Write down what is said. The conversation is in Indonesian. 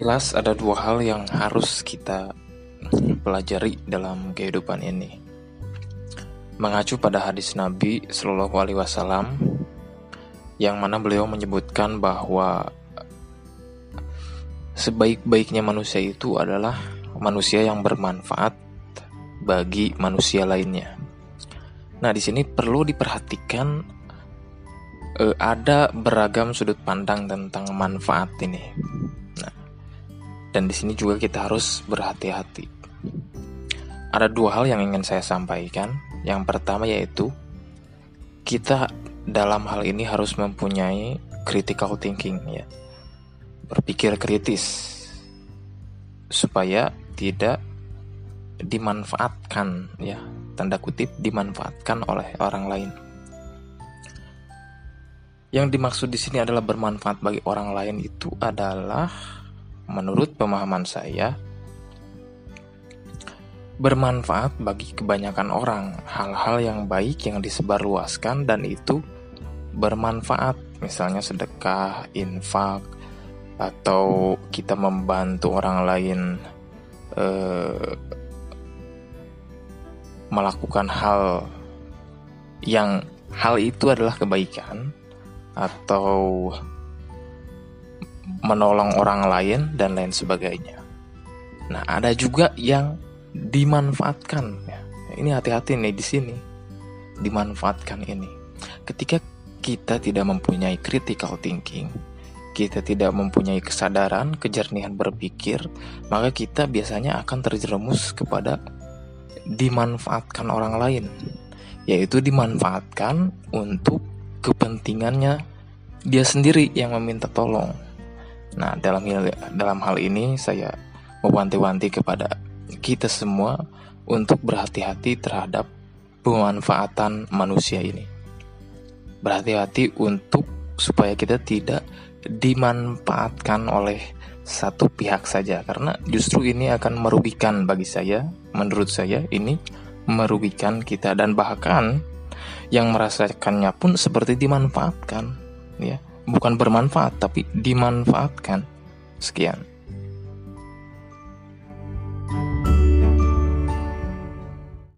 Jelas ada dua hal yang harus kita pelajari dalam kehidupan ini. Mengacu pada hadis Nabi Shallallahu Alaihi Wasallam, yang mana beliau menyebutkan bahwa sebaik-baiknya manusia itu adalah manusia yang bermanfaat bagi manusia lainnya. Nah, di sini perlu diperhatikan eh, ada beragam sudut pandang tentang manfaat ini. Dan di sini juga kita harus berhati-hati. Ada dua hal yang ingin saya sampaikan. Yang pertama yaitu kita dalam hal ini harus mempunyai critical thinking ya. Berpikir kritis supaya tidak dimanfaatkan ya, tanda kutip dimanfaatkan oleh orang lain. Yang dimaksud di sini adalah bermanfaat bagi orang lain itu adalah menurut pemahaman saya, bermanfaat bagi kebanyakan orang. Hal-hal yang baik yang disebarluaskan dan itu bermanfaat, misalnya sedekah, infak, atau kita membantu orang lain eh, melakukan hal yang hal itu adalah kebaikan atau menolong orang lain dan lain sebagainya. Nah, ada juga yang dimanfaatkan ya. Ini hati-hati nih di sini. Dimanfaatkan ini. Ketika kita tidak mempunyai critical thinking, kita tidak mempunyai kesadaran, kejernihan berpikir, maka kita biasanya akan terjerumus kepada dimanfaatkan orang lain, yaitu dimanfaatkan untuk kepentingannya dia sendiri yang meminta tolong. Nah, dalam hal, dalam hal ini saya mewanti-wanti kepada kita semua untuk berhati-hati terhadap pemanfaatan manusia ini. Berhati-hati untuk supaya kita tidak dimanfaatkan oleh satu pihak saja karena justru ini akan merugikan bagi saya, menurut saya ini merugikan kita dan bahkan yang merasakannya pun seperti dimanfaatkan ya bukan bermanfaat tapi dimanfaatkan. Sekian